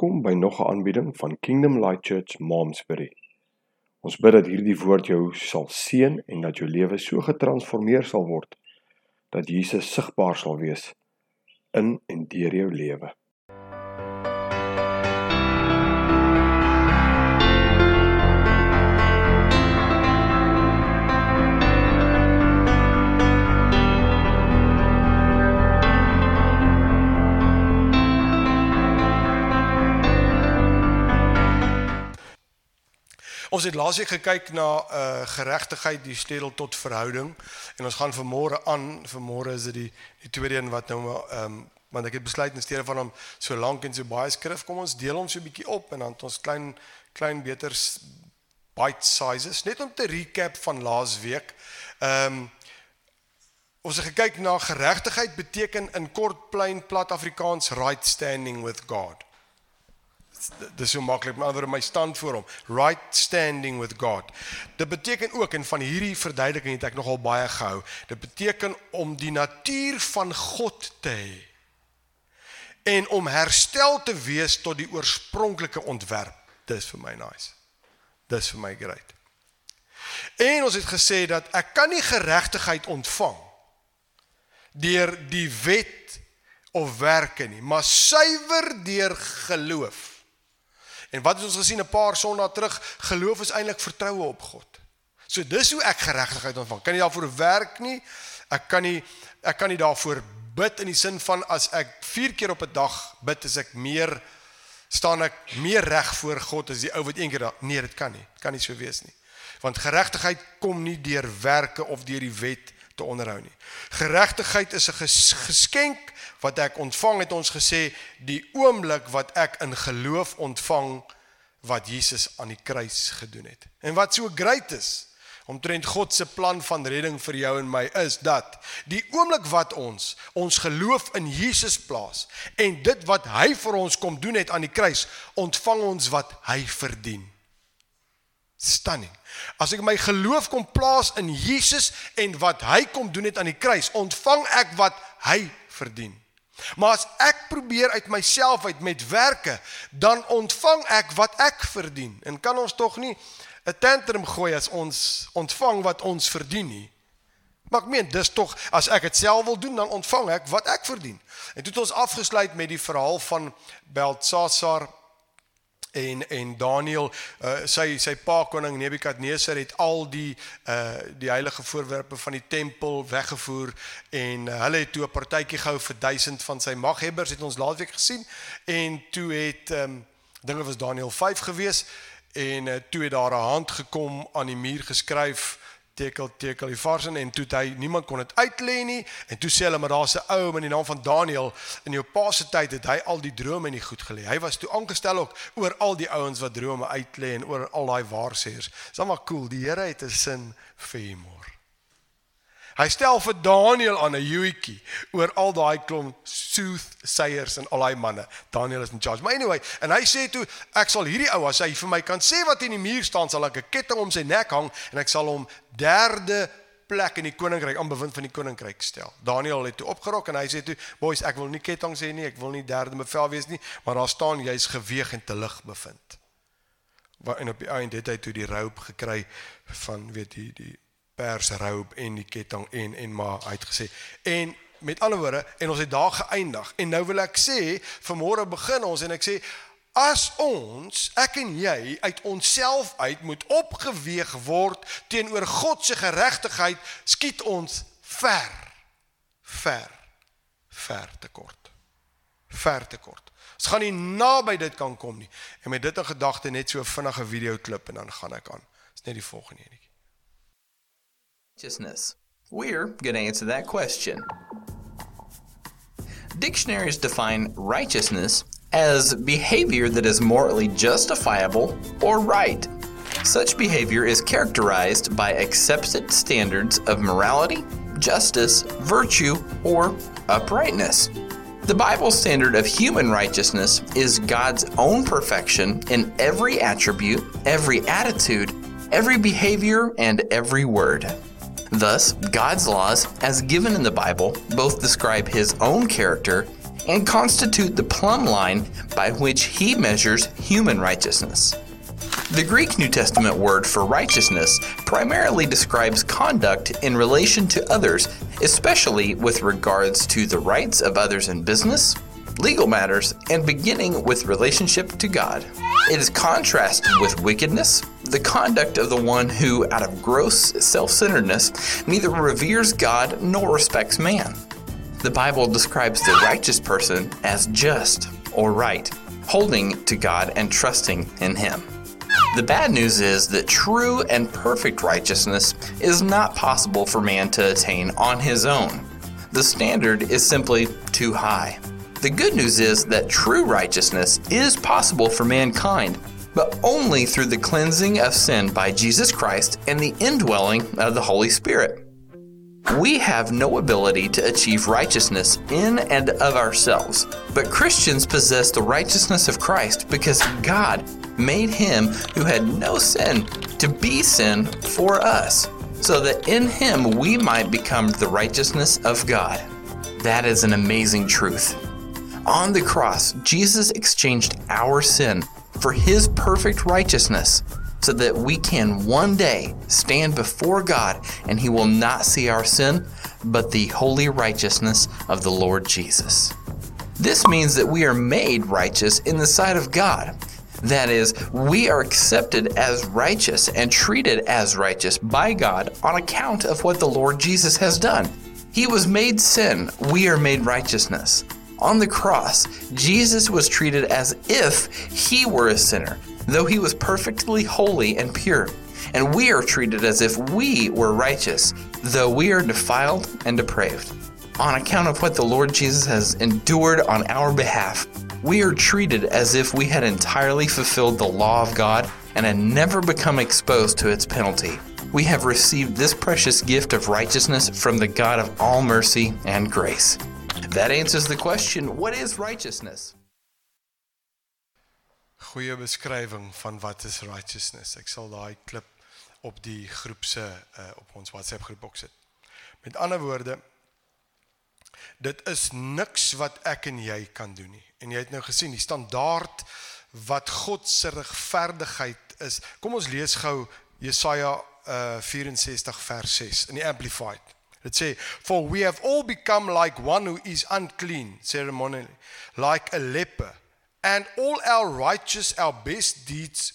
Welkom by nog 'n aanbieding van Kingdom Light Church Momsbury. Ons bid dat hierdie woord jou sal seën en dat jou lewe so getransformeer sal word dat Jesus sigbaar sal wees in en deur jou lewe. Ons het laasweek gekyk na uh geregtigheid die sleutel tot verhouding. En ons gaan vanmôre aan. Vanmôre is dit die die tweede een wat nou ehm um, want ek het besluit in steede van hom so lank en so baie skrif kom ons deel hom so 'n bietjie op en dan ons klein klein beter bite sizes. Net om te recap van laasweek. Ehm um, ons het gekyk na geregtigheid beteken in kort plain plat Afrikaans right standing with God dis so maklik met ander my stand voor hom right standing with God. Dit beteken ook en van hierdie verduideliking het ek nogal baie gehou dit beteken om die natuur van God te hê en om herstel te wees tot die oorspronklike ontwerp. Dis vir my nice. Dis vir my great. En ons het gesê dat ek kan nie geregtigheid ontvang deur die wet of werke nie maar suiwer deur geloof En wat het ons gesien 'n paar sondae terug? Geloof is eintlik vertroue op God. So dis hoe ek geregtigheid ontvang. Kan nie daarvoor werk nie. Ek kan nie ek kan nie daarvoor bid in die sin van as ek 4 keer op 'n dag bid, is ek meer staan ek meer reg voor God as die ou wat een keer daar. Nee, dit kan nie. Dit kan nie so wees nie. Want geregtigheid kom nie deur werke of deur die wet te onderhou nie. Geregtigheid is 'n geskenk wat ek ontvang het ons gesê die oomblik wat ek in geloof ontvang wat Jesus aan die kruis gedoen het. En wat so great is omtrent God se plan van redding vir jou en my is dat die oomblik wat ons ons geloof in Jesus plaas en dit wat hy vir ons kom doen het aan die kruis, ontvang ons wat hy verdien. Stunning. As ek my geloof kom plaas in Jesus en wat hy kom doen het aan die kruis, ontvang ek wat hy verdien. Maar as ek probeer uit myself uit met werke, dan ontvang ek wat ek verdien. En kan ons tog nie 'n tantrum gooi as ons ontvang wat ons verdien nie. Maar ek meen, dis tog as ek dit self wil doen, dan ontvang ek wat ek verdien. En toe het ons afgesluit met die verhaal van Beltsasar en en Daniel uh, sy sy pa koning Nebukadneser het al die uh die heilige voorwerpe van die tempel weggevoer en uh, hulle het toe 'n partytjie gehou vir 1000 van sy maghebbers het ons laasweek gesien. En toe het um dinge was Daniel 5 gewees en uh, toe het daar 'n hand gekom aan die muur geskryf tekel tekel die varsin en toe hy niemand kon dit uitlê nie en toe sê hulle maar daar's 'n ou met die naam van Daniel in jou pa se tyd het hy al die drome in die goed gelê. Hy was toe aangestel ook oor al die ouens wat drome uitlê en oor al daai waarsêers. Dis maar cool. Die Here het 'n sin vir hom. Hy stel vir Daniel aan 'n huetjie oor al daai klomp soothsayers en al daai manne. Daniel is in charge. Maar anyway, en hy sê toe ek sal hierdie ou as hy vir my kan sê wat in die muur staan, sal ek 'n ketting om sy nek hang en ek sal hom derde plek in die koninkryk aan bewind van die koninkryk stel. Daniel het toe opgerok en hy sê toe, "Boys, ek wil nie ketting sê nie, ek wil nie derde bevel wees nie, maar daar staan jy's geweeg en te lig bevind." Waar en op die einde het hy toe die rope gekry van weet jy die, die persroop en die ketting en en maar hy het gesê en met ander woorde en ons het daar geëindig. En nou wil ek sê vanmôre begin ons en ek sê as ons ek en jy uit onsself uit moet opgeweeg word teenoor God se geregtigheid skiet ons ver ver ver te kort. Ver te kort. Ons gaan nie naby dit kan kom nie. En met dit in gedagte net so vinnige video klip en dan gaan ek aan. Is net die volgende ene righteousness? We're going to answer that question. Dictionaries define righteousness as behavior that is morally justifiable or right. Such behavior is characterized by accepted standards of morality, justice, virtue, or uprightness. The Bible standard of human righteousness is God's own perfection in every attribute, every attitude, every behavior, and every word. Thus, God's laws, as given in the Bible, both describe His own character and constitute the plumb line by which he measures human righteousness. The Greek New Testament word for righteousness primarily describes conduct in relation to others, especially with regards to the rights of others in business, legal matters, and beginning with relationship to God. It is contrasted with wickedness, the conduct of the one who, out of gross self centeredness, neither reveres God nor respects man. The Bible describes the righteous person as just or right, holding to God and trusting in Him. The bad news is that true and perfect righteousness is not possible for man to attain on his own. The standard is simply too high. The good news is that true righteousness is possible for mankind, but only through the cleansing of sin by Jesus Christ and the indwelling of the Holy Spirit. We have no ability to achieve righteousness in and of ourselves, but Christians possess the righteousness of Christ because God made him who had no sin to be sin for us, so that in him we might become the righteousness of God. That is an amazing truth. On the cross, Jesus exchanged our sin for his perfect righteousness so that we can one day stand before God and He will not see our sin, but the holy righteousness of the Lord Jesus. This means that we are made righteous in the sight of God. That is, we are accepted as righteous and treated as righteous by God on account of what the Lord Jesus has done. He was made sin, we are made righteousness. On the cross, Jesus was treated as if he were a sinner, though he was perfectly holy and pure. And we are treated as if we were righteous, though we are defiled and depraved. On account of what the Lord Jesus has endured on our behalf, we are treated as if we had entirely fulfilled the law of God and had never become exposed to its penalty. We have received this precious gift of righteousness from the God of all mercy and grace. That answers the question what is righteousness? goeie beskrywing van wat is righteousness. Ek sal daai klip op die groep se uh, op ons WhatsApp groep ook sit. Met ander woorde dit is niks wat ek en jy kan doen nie. En jy het nou gesien die standaard wat God se regverdigheid is. Kom ons lees gou Jesaja uh, 64 vers 6 in die amplified. Dit sê for we have all become like one who is unclean ceremonially like a leper and all our righteous, our best deeds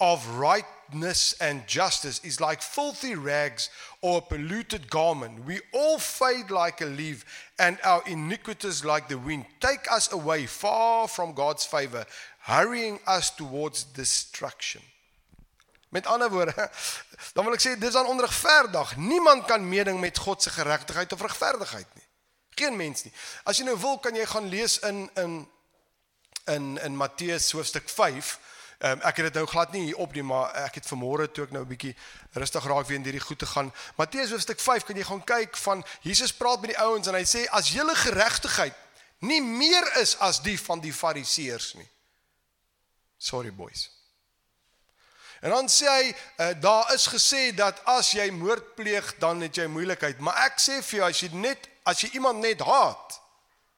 of rightness and justice is like filthy rags or a polluted garment. We all fade like a leaf, and our iniquities like the wind take us away far from God's favor, hurrying us towards destruction. Met ander woorde, dan wil ek sê dis aan onregverdig. Niemand kan meeding met God se geregtigheid of regverdigheid nie. Geen mens nie. As jy nou wil, kan jy gaan lees in in in in Matteus hoofstuk 5. Um, ehm, ek het dit nou glad nie hier op nie, maar ek het vanmôre toe ek nou 'n bietjie rustig raak weer in hierdie goed te gaan. Matteus hoofstuk 5 kan jy gaan kyk van Jesus praat met die ouens en hy sê as julle geregtigheid nie meer is as die van die fariseërs nie. Sorry boys. En dan sê hy uh, daar is gesê dat as jy moord pleeg dan het jy moeilikheid, maar ek sê vir jou as jy net as jy iemand net haat,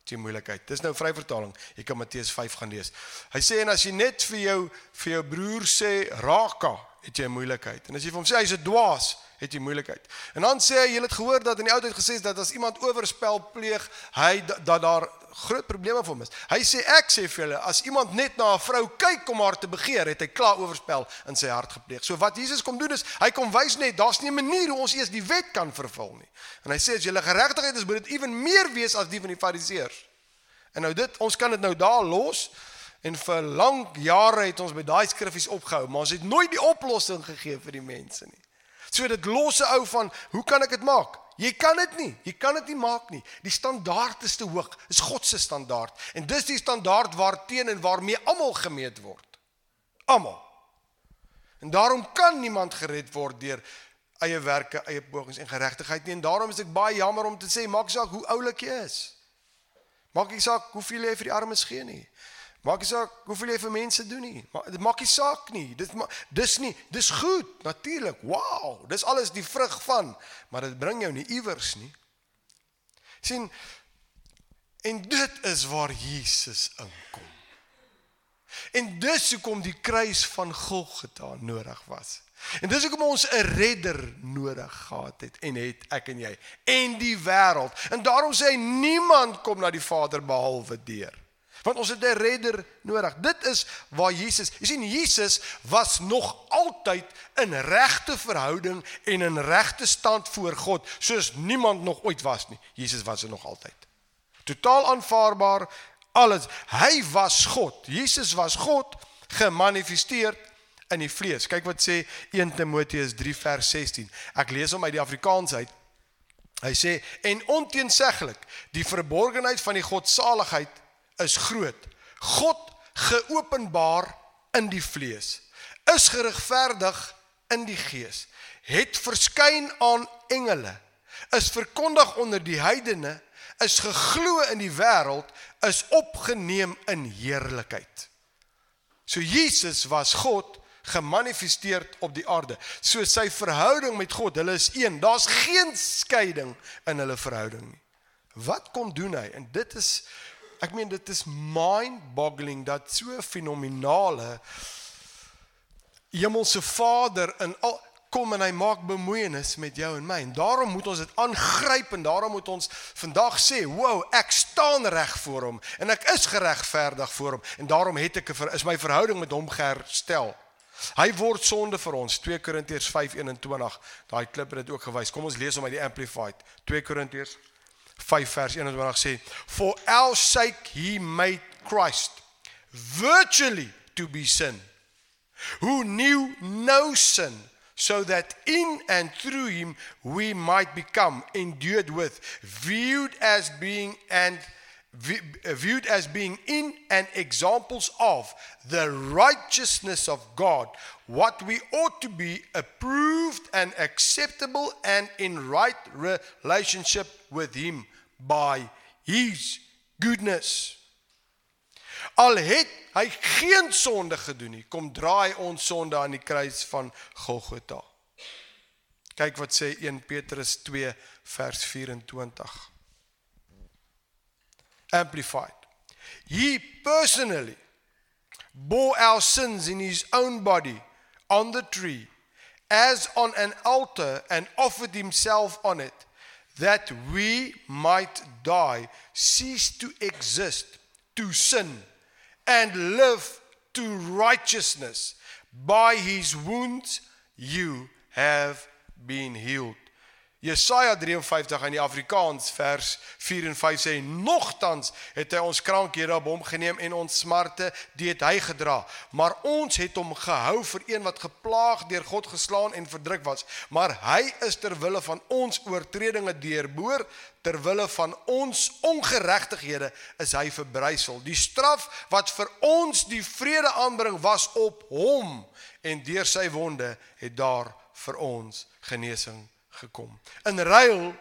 jy moeilikheid. Dis nou vryvertaling. Jy kan Matteus 5 gaan lees. Hy sê en as jy net vir jou vir jou broer sê raka, het jy moeilikheid. En as jy vir hom sê hy's 'n dwaas, het jy moeilikheid. En dan sê hy, jy het gehoor dat in die ou tyd gesê is dat as iemand oorspel pleeg, hy dat daar groot probleme vir hom is. Hy sê ek sê vir julle, as iemand net na 'n vrou kyk om haar te begeer, het hy klaar oorspel in sy hart gepleeg. So wat Jesus kom doen is, hy kom wys net daar's nie 'n manier hoe ons eers die wet kan vervul nie. En hy sê as julle geregtigheid is, moet dit ewen meer wees as die van die fariseërs. En nou dit, ons kan dit nou daar los en vir lank jare het ons by daai skriffies opgehou, maar ons het nooit die oplossing gegee vir die mense nie. So dit losse ou van, hoe kan ek dit maak? Jy kan dit nie. Jy kan dit nie maak nie. Die standaard is te hoog. Dis God se standaard. En dis die standaard waarteen en waarmee almal gemeet word. Almal. En daarom kan niemand gered word deur eie werke, eie pogings en geregtigheid nie. En daarom is ek baie jammer om te sê, maak saak hoe oulik jy is. Maak nie saak hoeveel jy vir die armes gee nie. Maak nie saak hoeveel jy vir mense doen nie. Maar dit maak nie saak nie. Dit dis nie, dis goed, natuurlik. Wow, dis alles die vrug van, maar dit bring jou nie iewers nie. sien En dit is waar Jesus inkom. En dis hoekom die kruis van Golgotha nodig was. En dis hoekom ons 'n redder nodig gehad het en het ek en jy en die wêreld. En daarom sê hy niemand kom na die Vader behalwe deur. Want ons het 'n redder nodig. Dit is waar Jesus. Jy sien Jesus was nog altyd in regte verhouding en in regte stand voor God soos niemand nog ooit was nie. Jesus was er nog altyd. Totaal aanvaarbaar alles. Hy was God. Jesus was God gemanifesteer in die vlees. Kyk wat sê 1 Timoteus 3 vers 16. Ek lees hom uit die Afrikaans uit. Hy sê en onteenseglik die verborgenheid van die godsaligheid is groot. God geopenbaar in die vlees. Is geregverdig in die gees. Het verskyn aan engele. Is verkondig onder die heidene. Is geglo in die wêreld. Is opgeneem in heerlikheid. So Jesus was God gemanifesteer op die aarde. So sy verhouding met God, hulle is een. Daar's geen skeiding in hulle verhouding nie. Wat kom doen hy? En dit is ek meen dit is mind-boggling dat so fenominale hemelse Vader in al kom en hy maak bemoeienis met jou en my. En daarom moet ons dit aangryp en daarom moet ons vandag sê, "Wow, ek staan reg voor hom en ek is geregverdig voor hom en daarom het ek 'n is my verhouding met hom geherstel." Hy word sonde vir ons 2 Korintiërs 5:21. Daai klip het dit ook gewys. Kom ons lees hom uit die Amplified. 2 Korintiërs 5 vers 21 sê for our sake he made Christ virtually to be sin who knew no sin so that in and through him we might become endued with viewed as being and viewed as being in and examples of the righteousness of God, what we ought to be approved and acceptable and in right relationship with Him by His goodness. Al het hy geen sonde gedoen nie, kom draai ons sonde aan die kruis van Golgotha. Kyk wat sê 1 Petrus 2 vers 24. Amplified. He personally bore our sins in his own body on the tree as on an altar and offered himself on it that we might die, cease to exist to sin and live to righteousness. By his wounds you have been healed. Jesaja 53 in die Afrikaans vers 4 en 5 sê nogtans het hy ons krankhede op hom geneem en ons smarte die het hy gedra maar ons het hom gehou vir een wat geplaag deur God geslaan en verdruk was. Maar hy is ter wille van ons oortredinge deurboor ter wille van ons ongeregtighede is hy verbrysel die straf wat vir ons die vrede aanbring was op hom en deur sy wonde het daar vir ons genesing gekom. In ruil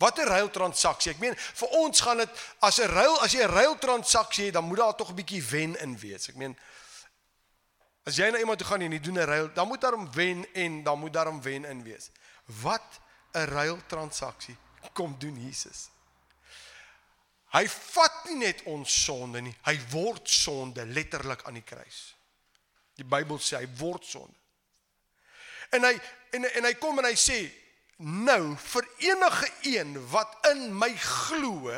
Watter ruil transaksie? Ek meen vir ons gaan dit as 'n ruil, as jy 'n ruil transaksie het, dan moet daar tog 'n bietjie wen in wees. Ek meen as jy na iemand toe gaan en jy doen 'n ruil, dan moet daar 'n wen en dan moet daar 'n wen in wees. Wat 'n ruil transaksie kom doen Jesus? Hy vat nie net ons sonde nie, hy word sonde letterlik aan die kruis. Die Bybel sê hy word sonde. En hy en en hy kom en hy sê nou vir enige een wat in my glo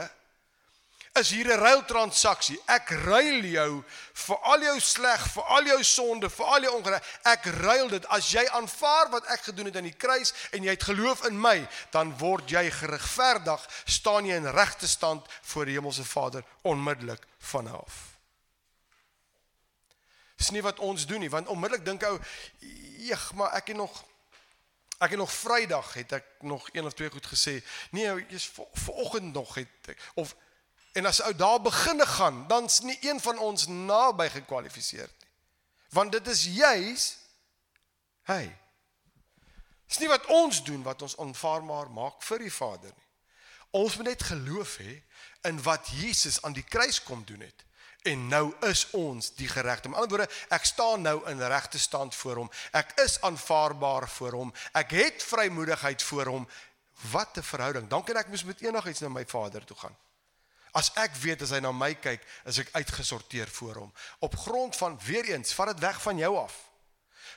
is hier 'n ruil transaksie. Ek ruil jou vir al jou sleg, vir al jou sonde, vir al jou ongereg. Ek ruil dit. As jy aanvaar wat ek gedoen het aan die kruis en jy het geloof in my, dan word jy geregverdig, staan jy in regte stand voor die hemelse Vader onmiddellik van af. Dis nie wat ons doen nie, want onmiddellik dink ou, "Jeg, maar ek het nog Ek het nog Vrydag het ek nog een of twee goed gesê. Nee, jy's vanoggend nog het ek of en as ou daar beginne gaan, dan's nie een van ons naby gekwalifiseer nie. Want dit is juis hy. Dis nie wat ons doen wat ons aanvaarbaar maak vir die Vader nie. Ons moet net geloof hê in wat Jesus aan die kruis kom doen het en nou is ons die geregte. Met ander woorde, ek staan nou in regte stand voor hom. Ek is aanvaarbaar voor hom. Ek het vrymoedigheid voor hom. Wat 'n verhouding. Dan kan ek mos met enigiets na my Vader toe gaan. As ek weet as hy na my kyk, is ek uitgesorteer voor hom. Op grond van weer eens, vat dit weg van jou af.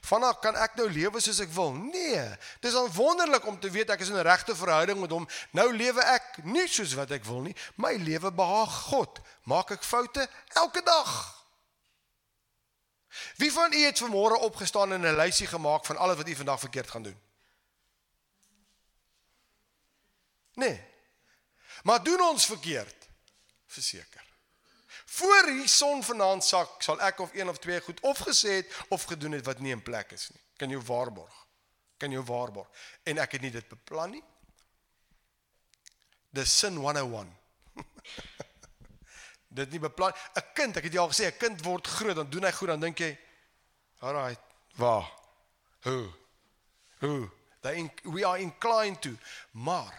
Vanaf kan ek nou lewe soos ek wil? Nee. Dis dan wonderlik om te weet ek is in 'n regte verhouding met hom. Nou lewe ek nie soos wat ek wil nie. My lewe behaag God. Maak ek foute elke dag? Wie van u het vanmôre opgestaan en 'n lysie gemaak van alles wat u vandag verkeerd gaan doen? Nee. Maar doen ons verkeerd? Verseker. Voor die son vanaand sak, sal ek of een of twee goed of gesê het of gedoen het wat nie in plek is nie. Kan jou waarborg. Kan jou waarborg. En ek het nie dit beplan nie. Dis sin 101. dit nie beplan. 'n Kind, ek het jou al gesê, 'n kind word groot, dan doen hy goed, dan dink jy, alraai, waar? Hoe? Hoe? They we are inclined to. Maar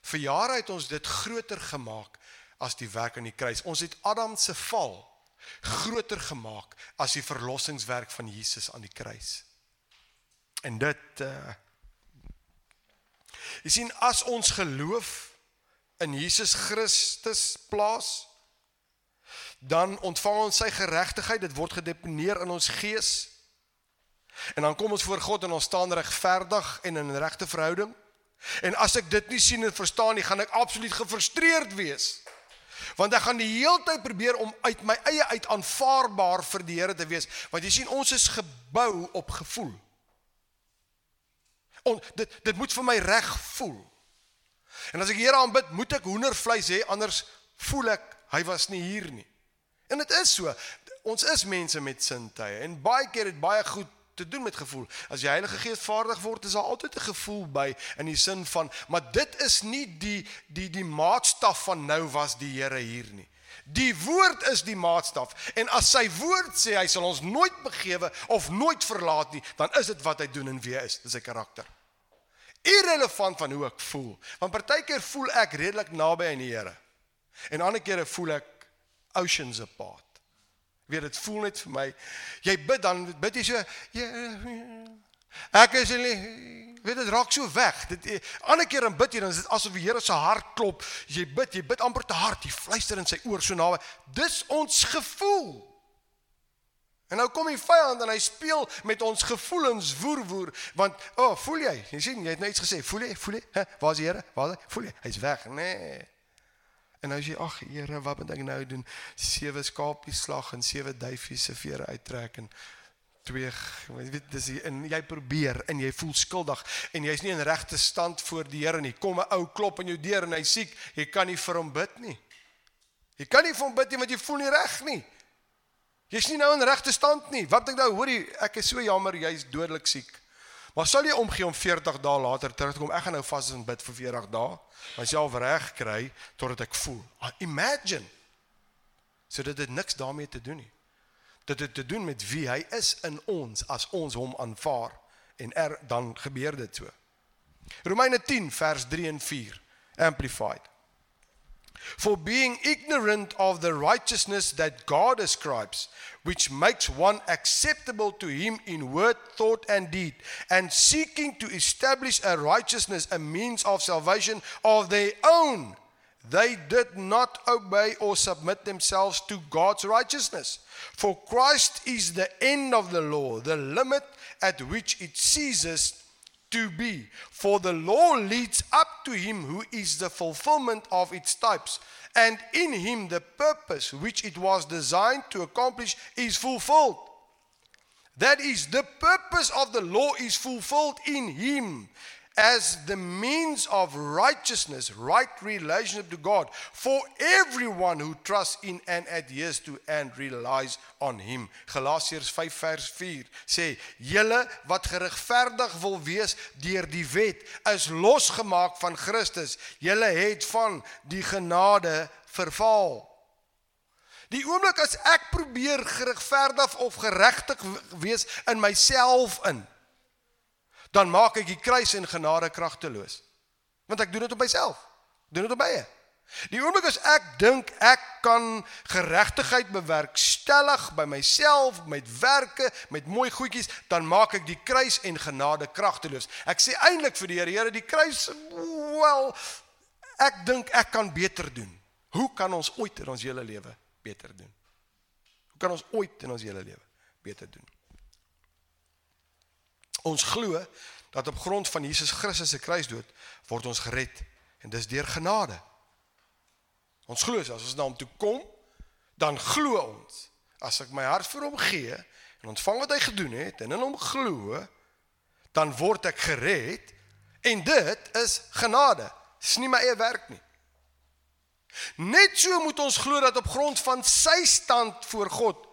vir jare het ons dit groter gemaak as die werk aan die kruis. Ons het Adam se val groter gemaak as die verlossingswerk van Jesus aan die kruis. En dit uh Jy sien as ons geloof in Jesus Christus plaas dan ontvang ons sy geregtigheid dit word gedeponeer in ons gees en dan kom ons voor God en ons staan regverdig en in regte verhouding en as ek dit nie sien en verstaan nie gaan ek absoluut gefrustreerd wees want ek gaan die hele tyd probeer om uit my eie uit aanvaarbaar vir die Here te wees want jy sien ons is gebou op gevoel. En dit dit moet vir my reg voel. En as ek Here aanbid moet ek hoendervleis hê anders voel ek hy was nie hier nie. En dit is so. Ons is mense met sintuie en baie keer het baie goed te doen met gevoel. As die Heilige Gees vaardig word, is daar altyd 'n gevoel by in die sin van, maar dit is nie die die die maatstaf van nou was die Here hier nie. Die woord is die maatstaf en as sy woord sê hy sal ons nooit begewe of nooit verlaat nie, dan is dit wat hy doen en wie hy is, dis sy karakter. Irrelevant van hoe ek voel, want partykeer voel ek redelik naby aan die Here. En ander kere voel ek oceans apart. Weet dit voel net vir my. Jy bid dan bid jy so ja, Ek is nie weet dit raak so weg. Dit ander keer dan bid jy dan is dit asof die Here se hart klop. Jy bid, jy bid amper te hard. Jy fluister in sy oor so naby. Dis ons gevoel. En nou kom die vyand en hy speel met ons gevoelens woer woer want o, oh, voel jy? Jy sien, jy het net iets gesê. Voel jy? Voel jy? Waar is die Here? Waar is hy? Voel jy? Hy's weg. Nee. En nou sê ag Here, wat moet ek nou doen? Sewe skapies slag en sewe duifies se vere uittrek en twee weet dis en jy probeer en jy voel skuldig en jy's nie in regte stand voor die Here nie. Kom 'n ou klop aan jou deur en hy siek, jy kan nie vir hom bid nie. Jy kan nie vir hom bid nie want jy voel nie reg nie. Jy's nie nou in regte stand nie. Wat ek nou hoorie, ek is so jammer jy's dodelik siek. Maar sal jy omgee om 40 dae later terug te kom? Ek gaan nou vas en bid vir 40 dae. Myself reg kry totdat ek voel. Ah, imagine. So dit het niks daarmee te doen nie. Dit het te doen met wie hy is in ons as ons hom aanvaar en er dan gebeur dit so. Romeine 10 vers 3 en 4 amplified. For being ignorant of the righteousness that God ascribes, which makes one acceptable to Him in word, thought, and deed, and seeking to establish a righteousness, a means of salvation of their own, they did not obey or submit themselves to God's righteousness. For Christ is the end of the law, the limit at which it ceases to be. For the law leads up to him who is the fulfillment of its types. And in him the purpose which it was designed to accomplish is fulfilled. That is, the purpose of the law is fulfilled in him as the means of righteousness, right relationship to God for everyone who trusts in and adheres to and relies on him. Galasiërs 5 vers 4 sê: "Julle wat geregverdig wil wees deur die wet, is losgemaak van Christus. Julle het van die genade verval." Die oomblik as ek probeer geregverdig of geregtig wees in myself in dan maak ek die kruis en genade kragteloos. Want ek doen dit op myself. Doen dit op my. Die oomblik as ek dink ek kan geregtigheid bewerkstellig by myself met werke, met mooi goedjies, dan maak ek die kruis en genade kragteloos. Ek sê eintlik vir die Here, Here, die kruis, wel ek dink ek kan beter doen. Hoe kan ons ooit in ons hele lewe beter doen? Hoe kan ons ooit in ons hele lewe beter doen? Ons glo dat op grond van Jesus Christus se kruisdood word ons gered en dis deur genade. Ons glo as ons na hom toe kom, dan glo ons. As ek my hart vir hom gee en ontvang wat hy gedoen het en in hom glo, dan word ek gered en dit is genade. Dis nie my eie werk nie. Net so moet ons glo dat op grond van sy stand voor God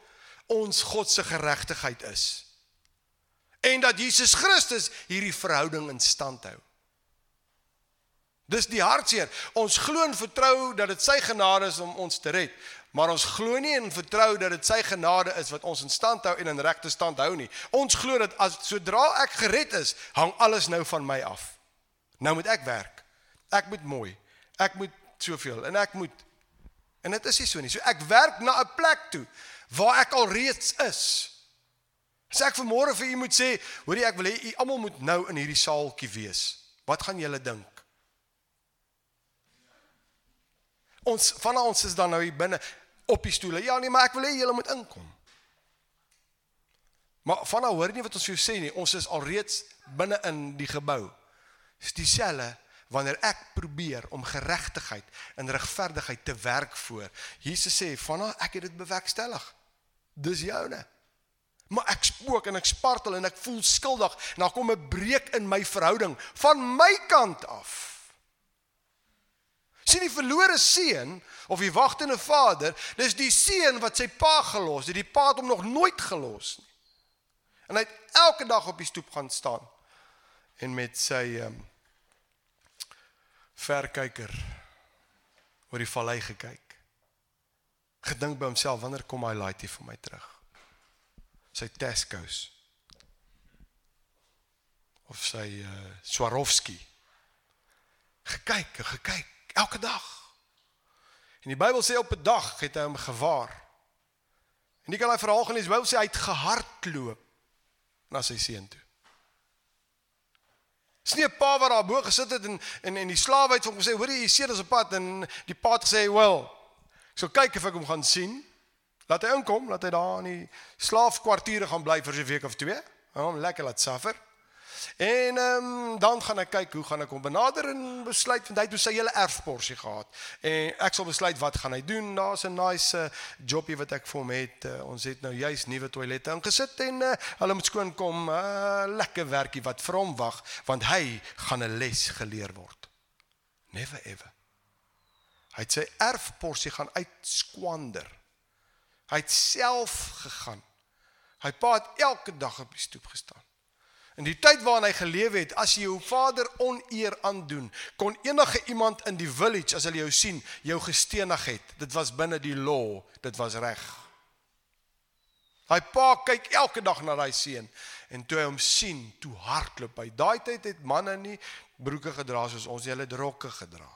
ons God se geregtigheid is. En dat Jesus Christus hierdie verhouding in stand hou. Dis die hartseer. Ons glo en vertrou dat dit sy genade is om ons te red, maar ons glo nie en vertrou dat dit sy genade is wat ons in stand hou en in regte stand hou nie. Ons glo dat as sodra ek gered is, hang alles nou van my af. Nou moet ek werk. Ek moet mooi. Ek moet soveel en ek moet en dit is nie so nie. So ek werk na 'n plek toe waar ek al reeds is. As ek vanmôre vir u moet sê, hoorie ek wil hê u almal moet nou in hierdie saaltjie wees. Wat gaan julle dink? Ons van ons is dan nou hier binne op die stoele. Ja nee, maar ek wil hê julle moet inkom. Maar van nou hoor nie wat ons vir jou sê nie. Ons is alreeds binne in die gebou. Dis dieselfde wanneer ek probeer om geregtigheid en regverdigheid te werk voor. Jesus sê, "Vanna, ek het dit bewerkstellig." Dis joune. Maar ek spook en ek spartel en ek voel skuldig. En dan kom 'n breek in my verhouding van my kant af sien die verlore seun of die wagtende vader, dis die seun wat sy pa gelos het. Die pa het hom nog nooit gelos nie. En hy het elke dag op die stoep gaan staan en met sy ehm um, verkyker oor die vallei gekyk. Gedink by homself, wanneer kom hy laaitie vir my terug? Sy Tesco's of sy uh, Swarovski. Gekyk, gekyk elke dag. En die Bybel sê op 'n dag het hy hom gewaar. En jy kan daai verhaal gelees. Die Bybel sê hy het gehardloop na sy seun toe. 'n pa wat daar bo gesit het en en en die slawe het hom gesê, "Hoor jy seun is op pad." En die pa het gesê, "Wel, ek sal kyk of ek hom gaan sien. Laat hy inkom, laat hy daar in die slaafkwartiere gaan bly vir 'n week of twee. Hom lekker laat suffer." En ehm um, dan gaan ek kyk hoe gaan ek hom benader en besluit want hy het sy hele erfporsie gehad. En ek sal besluit wat gaan hy doen. Daar's 'n nice uh, jobie wat ek vir hom het. Uh, ons het nou juis nuwe toilette ingesit en uh, hulle moet skoon kom. Uh, lekker werkie wat vir hom wag want hy gaan 'n les geleer word. Never ever. Hy het sy erfporsie gaan uitskwander. Hy het self gegaan. Hy pa het elke dag op die stoep gestaan. In die tyd waarin hy geleef het, as jy jou vader oneer aandoen, kon enige iemand in die village as hulle jou sien, jou gestenig het. Dit was binne die law, dit was reg. Hy pa kyk elke dag na daai seun en toe hy hom sien, toe hardloop hy. Daai tyd het manne nie broeke gedra soos ons, hulle het rokke gedra.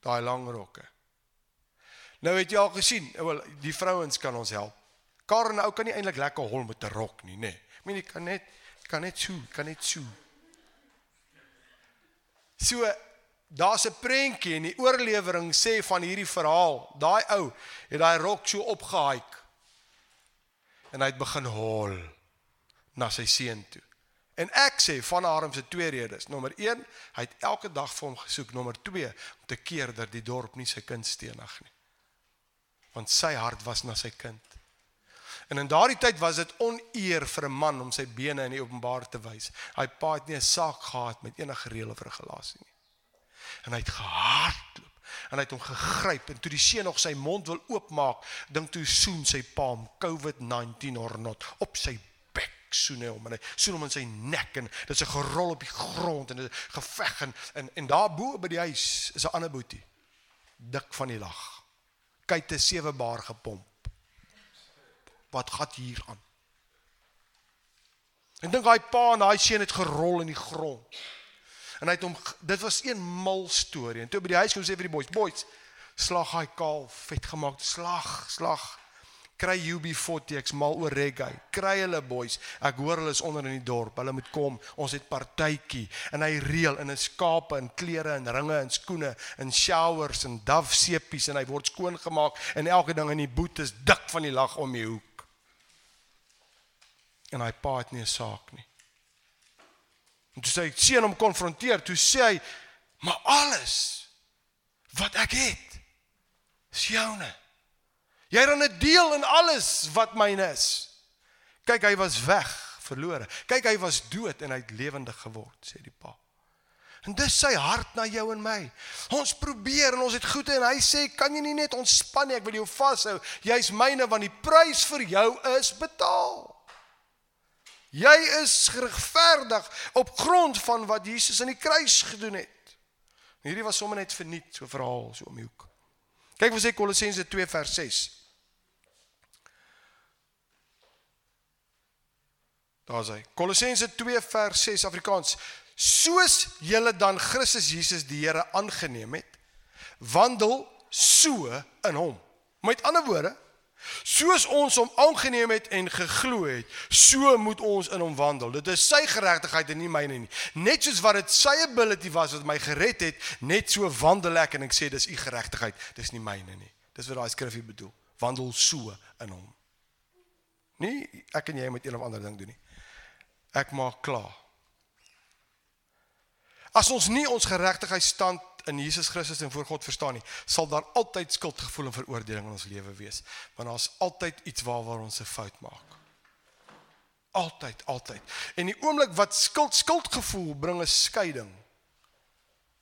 Daai lang rokke. Nou het jy al gesien, wel die vrouens kan ons help. Karen ou kan nie eintlik lekker hol met 'n rok nie, nê. Nee. Ek meen jy kan net kan net so, kan net so. So daar's 'n prentjie en die oorlewering sê van hierdie verhaal, daai ou het daai rok so opgehaik en hy het begin hol na sy seun toe. En ek sê van Harm se twee redes. Nommer 1, hy het elke dag vir hom gesoek. Nommer 2, om te keer dat die dorp nie sy kind stenig nie. Want sy hart was na sy kind. En in daardie tyd was dit oneer vir 'n man om sy bene in die openbaar te wys. Hy pa het nie 'n saak gehad met enige reël of regulasie nie. En hy het gehardloop en hy het hom gegryp en toe die seun nog sy mond wil oopmaak, dink toe soen sy pa hom COVID-19 or not op sy bek soen hy hom en hy soen hom in sy nek en dit is 'n gerol op die grond en 'n geveg en en, en daar bo by die huis is 'n ander boetie dik van die lag. Kyk te sewe baar gepomp wat gaan hier aan? Ek dink daai pa en daai seun het gerol in die grond. En hy het hom dit was een mal storie. En toe by die huis kom sê vir die boys, boys, slag hy kaal, vet gemaak, slag, slag. Kry UB40, ek's mal oor reggae. Kry hulle boys. Ek hoor hulle is onder in die dorp. Hulle moet kom. Ons het partytjie en hy reël in 'n skape en klere en ringe en skoene en showers en dove sepies en hy word skoon gemaak en elke ding in die boet is dik van die lag om die hoek. En hy pa het nie 'n saak nie. En toe sê hy seun hom konfronteer, toe sê hy maar alles wat ek het is joune. Jy het dan 'n deel in alles wat myne is. Kyk, hy was weg, verlore. Kyk, hy was dood en hy het lewendig geword, sê die pa. En dis sy hart na jou en my. Ons probeer en ons het goed en hy sê, "Kan jy nie net ontspan nie? Ek wil jou vashou. Jy's myne want die prys vir jou is betaal." Jy is geregverdig op grond van wat Jesus aan die kruis gedoen het. Hierdie was sommer net verniet, so verhaal so om die hoek. Kyk wat sê Kolossense 2 vers 6. Daar's hy. Kolossense 2 vers 6 Afrikaans. Soos julle dan Christus Jesus die Here aangeneem het, wandel so in hom. Met ander woorde, soos ons hom aangeneem het en geglo het, so moet ons in hom wandel. Dit is sy geregtigheid en nie myne nie. Net soos wat dit sy ability was wat my gered het, net so wandel ek en ek sê dis u geregtigheid, dis nie myne nie. Dis wat daai skrif hier bedoel. Wandel so in hom. Nie ek en jy moet een of ander ding doen nie ek maak klaar. As ons nie ons geregtigheid stand in Jesus Christus en voor God verstaan nie, sal daar altyd skuldgevoel en veroordeling in ons lewe wees, want daar's altyd iets waar waar ons 'n fout maak. Altyd, altyd. En die oomblik wat skuld skuldgevoel bring 'n skeiding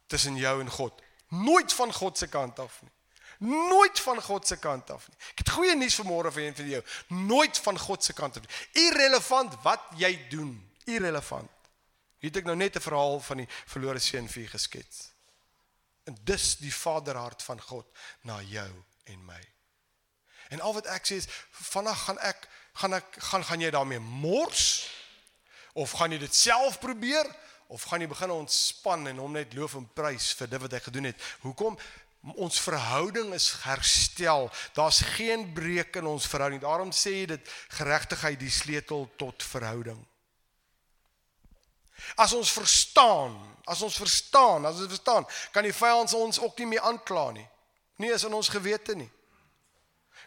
tussen jou en God. Nooit van God se kant af nie. Nooit van God se kant af nie. Ek het goeie nuus vanmôre vir een van jou. Nooit van God se kant af nie. Irrelevant wat jy doen. Irrelevant. Hier het ek nou net 'n verhaal van die verlore seun vir geskets. En dis die vaderhart van God na jou en my. En al wat ek sê is vanaand gaan ek gaan ek gaan gaan jy daarmee mors of gaan jy dit self probeer of gaan jy begin ontspan en hom net loof en prys vir dit wat hy gedoen het. Hoekom? ons verhouding is herstel. Daar's geen breuk in ons verhouding. Daarom sê jy dit geregtigheid die sleutel tot verhouding. As ons verstaan, as ons verstaan, as ons verstaan, kan die vyand ons ook nie meer aankla nie. Nie is in ons gewete nie.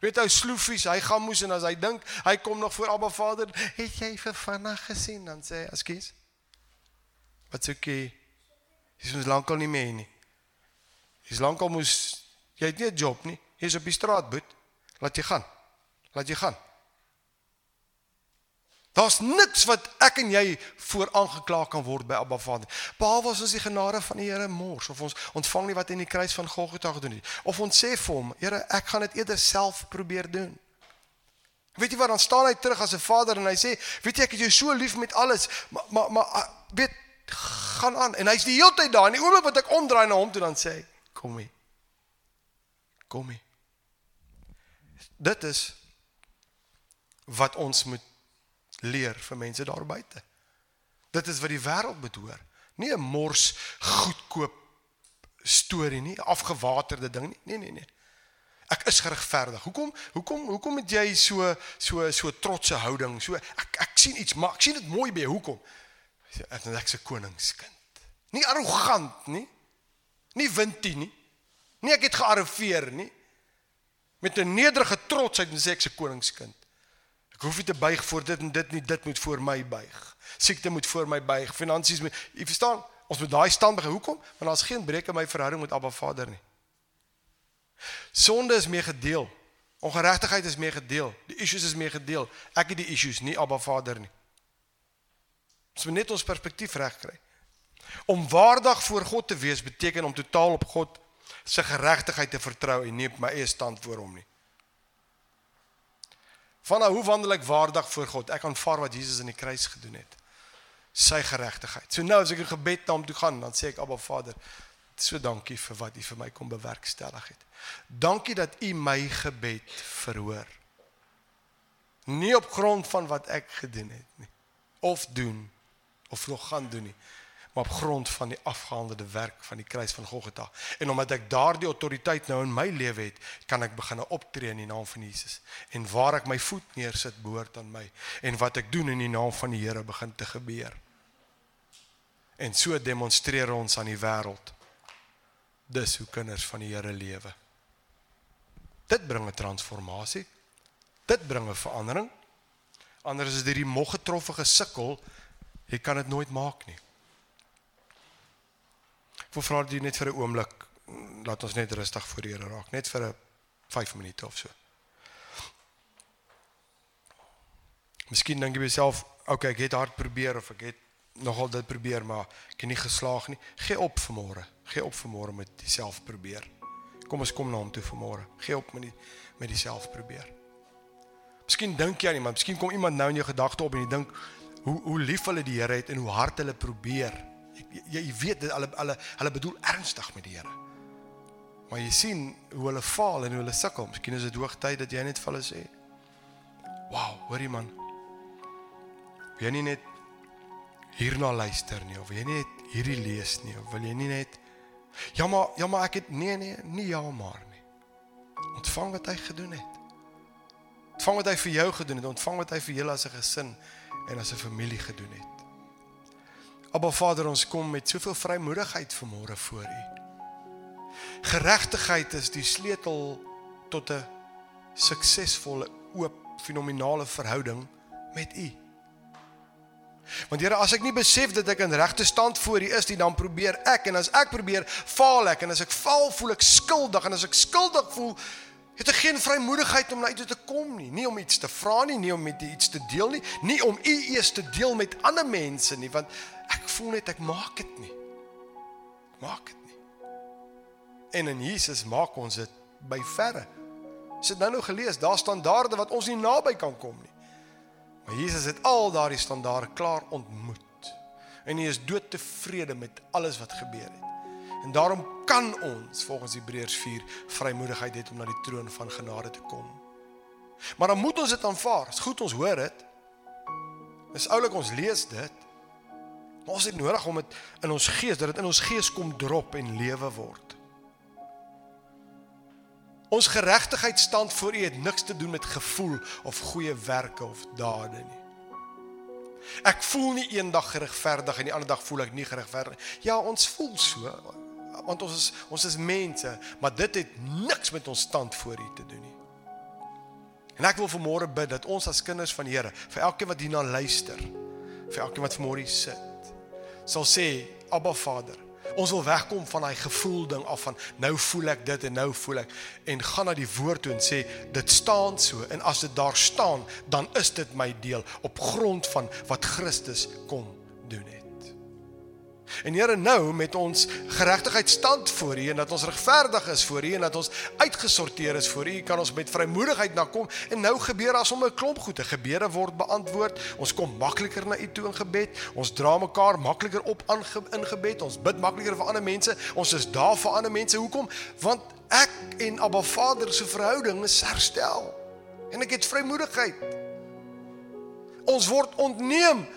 Weet ou sloefies, hy gaan moes en as hy dink hy kom nog voor Abba Vader, het jy vir vanaand gesien dan sê hy, "Ekskuus." Wat's okay? Dis ons lankal nie meer nie. Jy's lankal moes jy het nie 'n job nie. Jy's op die straat boet. Laat jy gaan. Laat jy gaan. Daar's niks wat ek en jy voor aangekla kan word by Abba Vader. Behalwe as ons die genade van die Here mors of ons ontvang nie wat in die kruis van Golgotha gedoen het of ons sê vir hom, Here, ek gaan dit eerder self probeer doen. Weet jy wat dan staan hy terug as 'n vader en hy sê, weet jy ek het jou so lief met alles, maar maar maar weet gaan aan en hy's die hele tyd daar en die oomblik wat ek omdraai na hom toe dan sê hy Kom hier. Kom hier. Dit is wat ons moet leer vir mense daar buite. Dit is wat die wêreld bedoor. Nie 'n mors goedkoop storie nie, afgewaterde ding nie. Nee nee nee. Ek is geregverdig. Hoekom? Hoekom? Hoekom het jy so so so trotse houding? So ek ek sien iets, maar ek sien dit mooi by jou. Hoekom? Ek is 'n koningskind. Nie arrogant nie. Nie wintie nie. Nie ek het gearriveer nie. Met 'n nederige trotsheid en sê ek se koningskind. Ek hoef nie te buig voor dit en dit nie, dit moet voor my buig. Siekte moet voor my buig. Finansies moet jy verstaan? Ons moet daai stand begin. Hoekom? Want daar's geen breek in my verhouding met Abba Vader nie. Sonde is mee gedeel. Ongeregtigheid is mee gedeel. Die issues is mee gedeel. Ek het die issues, nie Abba Vader nie. Ons moet net ons perspektief reg kry. Om waardig voor God te wees beteken om totaal op God se geregtigheid te vertrou en nie op my eie stand voor hom nie. Vanaf hoe wandel ek waardig voor God? Ek aanvaar wat Jesus aan die kruis gedoen het. Sy geregtigheid. So nou as ek in gebed na hom toe gaan, dan sê ek Abba Vader, so dankie vir wat U vir my kom bewerkstellig het. Dankie dat U my gebed verhoor. Nie op grond van wat ek gedoen het nie of doen of nog gaan doen nie maar op grond van die afgehandelde werk van die kruis van Golgotha. En omdat ek daardie autoriteit nou in my lewe het, kan ek begin optree in die naam van Jesus. En waar ek my voet neersit, behoort aan my. En wat ek doen in die naam van die Here begin te gebeur. En so demonstreer ons aan die wêreld dis hoe kinders van die Here lewe. Dit bring 'n transformasie. Dit bring 'n verandering. Anders is dit hierdie moggetroffe gesukkel, jy kan dit nooit maak nie. Wil vra jy net vir 'n oomblik laat ons net rustig voor die Here raak, net vir 'n 5 minute of so. Miskien dink jy jouself, okay, ek het hard probeer of ek het nogal dit probeer, maar ek het nie geslaag nie. Gee op vanmôre. Gee op vanmôre met jouself probeer. Kom ons kom na hom toe vanmôre. Gee op met die met jouself probeer. Miskien dink jy aan iemand, miskien kom iemand nou in jou gedagte op en jy dink hoe hoe lief hulle die Here het en hoe hard hulle probeer jy, jy weet dit hulle hulle hulle bedoel ernstig met die Here. Maar jy sien hoe hulle faal en hoe hulle sukkel. Miskien is dit hoogtyd dat jy net vir hulle sê: "Wow, hoorie man. Wil jy nie net hierna luister nie of wil jy nie net hierdie lees nie of wil jy nie net Ja maar ja maar ek het nee nee, nie ja maar nie. Ontvang wat hy gedoen het. Ontvang wat hy vir jou gedoen het, ontvang wat hy vir julle as 'n gesin en as 'n familie gedoen het. Abba Vader, ons kom met soveel vrymoedigheid vanmôre voor U. Geregtigheid is die sleutel tot 'n suksesvolle, oop, fenominale verhouding met U. Want Here, as ek nie besef dat ek in regte stand voor U is nie, dan probeer ek en as ek probeer, faal ek en as ek faal, voel ek skuldig en as ek skuldig voel, het ek geen vrymoedigheid om na U toe te kom nie, nie om iets te vra nie, nie om met iets te deel nie, nie om U eers te deel met ander mense nie, want ek voel net ek maak dit nie. Maak dit nie. En in Jesus maak ons dit by verre. Het nou nou gelees, daar standaarde wat ons nie naby kan kom nie. Maar Jesus het al daardie standaarde klaar ontmoet. En hy is doodtevrede met alles wat gebeur het. En daarom kan ons volgens Hebreërs 4 vrymoedigheid hê om na die troon van genade te kom. Maar dan moet ons dit aanvaar. Dis goed ons hoor dit. Dis oulik ons lees dit. Maar ons het nodig om dit in ons gees dat dit in ons gees kom drop en lewe word. Ons geregtigheid stand voor U het niks te doen met gevoel of goeie werke of dade nie. Ek voel nie eendag geregverdig en die ander dag voel ek nie geregverdig. Ja, ons voel so want ons is ons is mense, maar dit het niks met ons stand voor U te doen nie. En ek wil vanmôre bid dat ons as kinders van die Here, vir elkeen wat hierna luister, vir elkeen wat vanmôre sit, sal sê Abba Vader ons wil wegkom van daai gevoel ding af van nou voel ek dit en nou voel ek en gaan na die woord toe en sê dit staan so en as dit daar staan dan is dit my deel op grond van wat Christus kom doen het En Here nou met ons geregtigheid stand voor U en dat ons regverdig is voor U en dat ons uitgesorteer is voor U, kan ons met vrymoedigheid na kom en nou gebeur as om 'n klomp goede gebede word beantwoord. Ons kom makliker na U toe in gebed. Ons dra mekaar makliker op aan in gebed. Ons bid makliker vir ander mense. Ons is daar vir ander mense. Hoekom? Want ek en Abba Vader se verhouding is herstel. En ek het vrymoedigheid. Ons word ontneem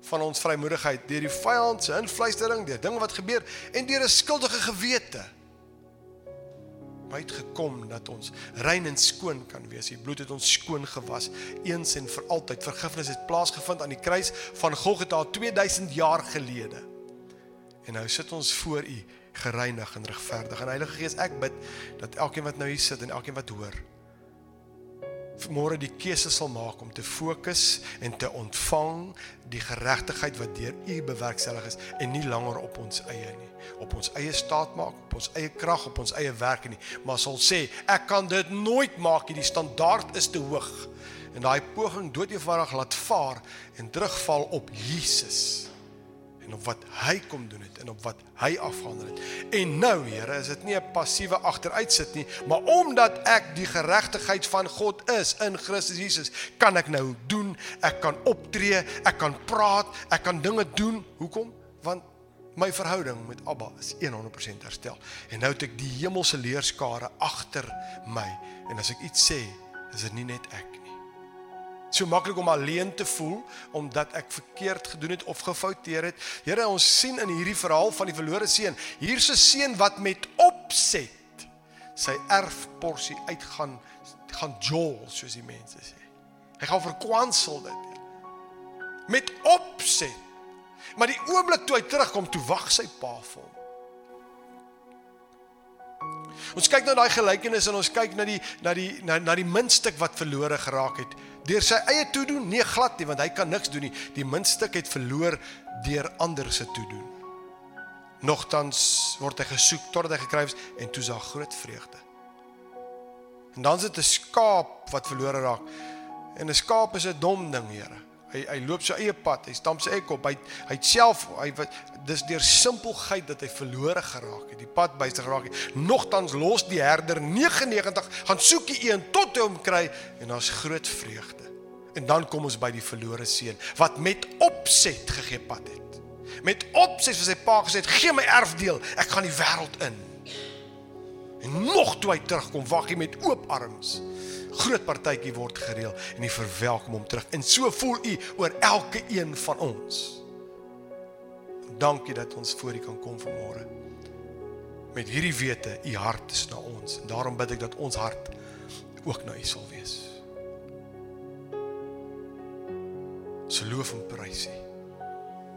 van ons vrymoedigheid deur die vyand se influistering, deur dinge wat gebeur en deur 'n skuldige gewete. Byt gekom dat ons rein en skoon kan wees. Die bloed het ons skoon gewas eens en vir altyd. Vergifnis het plaasgevind aan die kruis van Golgotha 2000 jaar gelede. En nou sit ons voor U gereinig en regverdig. En Heilige Gees, ek bid dat elkeen wat nou hier sit en elkeen wat hoor, môre die keuse sal maak om te fokus en te ontvang die geregtigheid wat deur U bewerkstellig is en nie langer op ons eie nie. Op ons eie staat maak op ons eie krag op ons eie werk nie. Maar sal sê ek kan dit nooit maak die standaard is te hoog. En daai poging dood eenvoudig laat vaar en terugval op Jesus en op wat hy kom doen het en op wat hy afhandel het. En nou, Here, is dit nie 'n passiewe agteruitsit nie, maar omdat ek die geregtigheid van God is in Christus Jesus, kan ek nou doen, ek kan optree, ek kan praat, ek kan dinge doen. Hoekom? Want my verhouding met Abba is 100% herstel. En nou het ek die hemelse leerskare agter my en as ek iets sê, is dit nie net ek nie. So maklik om alleen te voel omdat ek verkeerd gedoen het of gefouteer het. Here, ons sien in hierdie verhaal van die verlore seun, hier's 'n seun wat met opset sy erfporsie uitgaan gaan jol soos die mense sê. Hy gaan verkwansel dit. Met opset. Maar die oomblik toe hy terugkom, toe wag sy pa vir hom. Ons kyk na daai gelykenis en ons kyk na die na die na, na die muntstuk wat verlore geraak het. Deur sy eie toedoen, nee glad nie, want hy kan niks doen nie. Die muntstuk het verloor deur ander se toedoen. Nogtans word hy gesoek totdat hy gekry is en toe is daar groot vreugde. En dan is dit 'n skaap wat verlore raak. En 'n skaap is 'n dom ding, Here. Hy hy loop sy eie pad. Hy stamp sy eie kop. Hy hy self hy wat dis deur simpelheid dat hy verlore geraak het. Die pad byster geraak het. Nogtans los die herder 99 gaan soek die een tot hy hom kry en daar's groot vreugde. En dan kom ons by die verlore seun wat met opset gegee pad het. Met opset vir sy pa gesê het: "Gee my erfdeel. Ek gaan die wêreld in." En nog toe hy terugkom, wag hy met oop arms groot partytjie word gereël en hy verwelkom hom terug. En so voel u oor elke een van ons. Dankie dat ons voor u kan kom vanmôre. Met hierdie wete, u hart is na ons en daarom bid ek dat ons hart ook na u sal wees. So loof en prys u.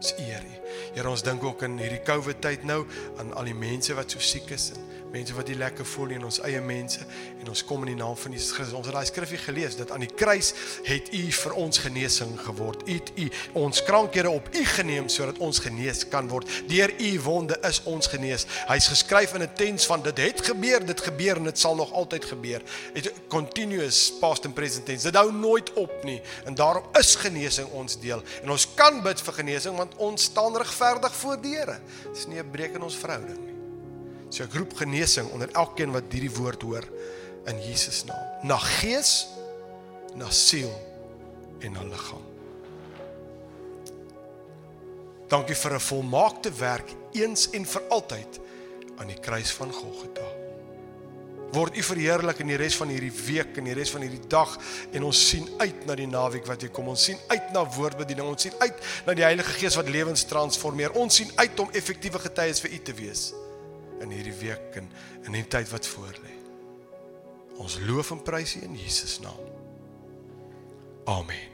Dis eer u. Here ons dink ook in hierdie COVID tyd nou aan al die mense wat so siek is en mense wat nie lekker voel nie en ons eie mense en ons kom in die naam van Jesus Christus. Ons het daai skrifgie gelees dat aan die kruis het U vir ons genesing geword. U het U ons krankhede op U geneem sodat ons genees kan word. Deur U wonde is ons genees. Hy's geskryf in 'n tens van dit het gebeur, dit gebeur en dit sal nog altyd gebeur. It continuous past and present tense. Dit hou nooit op nie en daarom is genesing ons deel. En ons kan bid vir genesing want ons staan regverdig voor die Here. Dis nie 'n breek in ons verhouding nie. So ek roep genesing onder elkeen wat hierdie woord hoor in Jesus naam. Na gees, na siel en na liggaam. Dankie vir 'n volmaakte werk eens en vir altyd aan die kruis van Golgotha. Word U verheerlik in die res van hierdie week en die res van hierdie dag en ons sien uit na die naweek wat hier kom. Ons sien uit na woordbediening. Ons sien uit na die Heilige Gees wat lewens transformeer. Ons sien uit om effektiewe getuies vir U te wees in hierdie week en in die tyd wat voor lê. Ons loof en prys U in Jesus naam. Amen.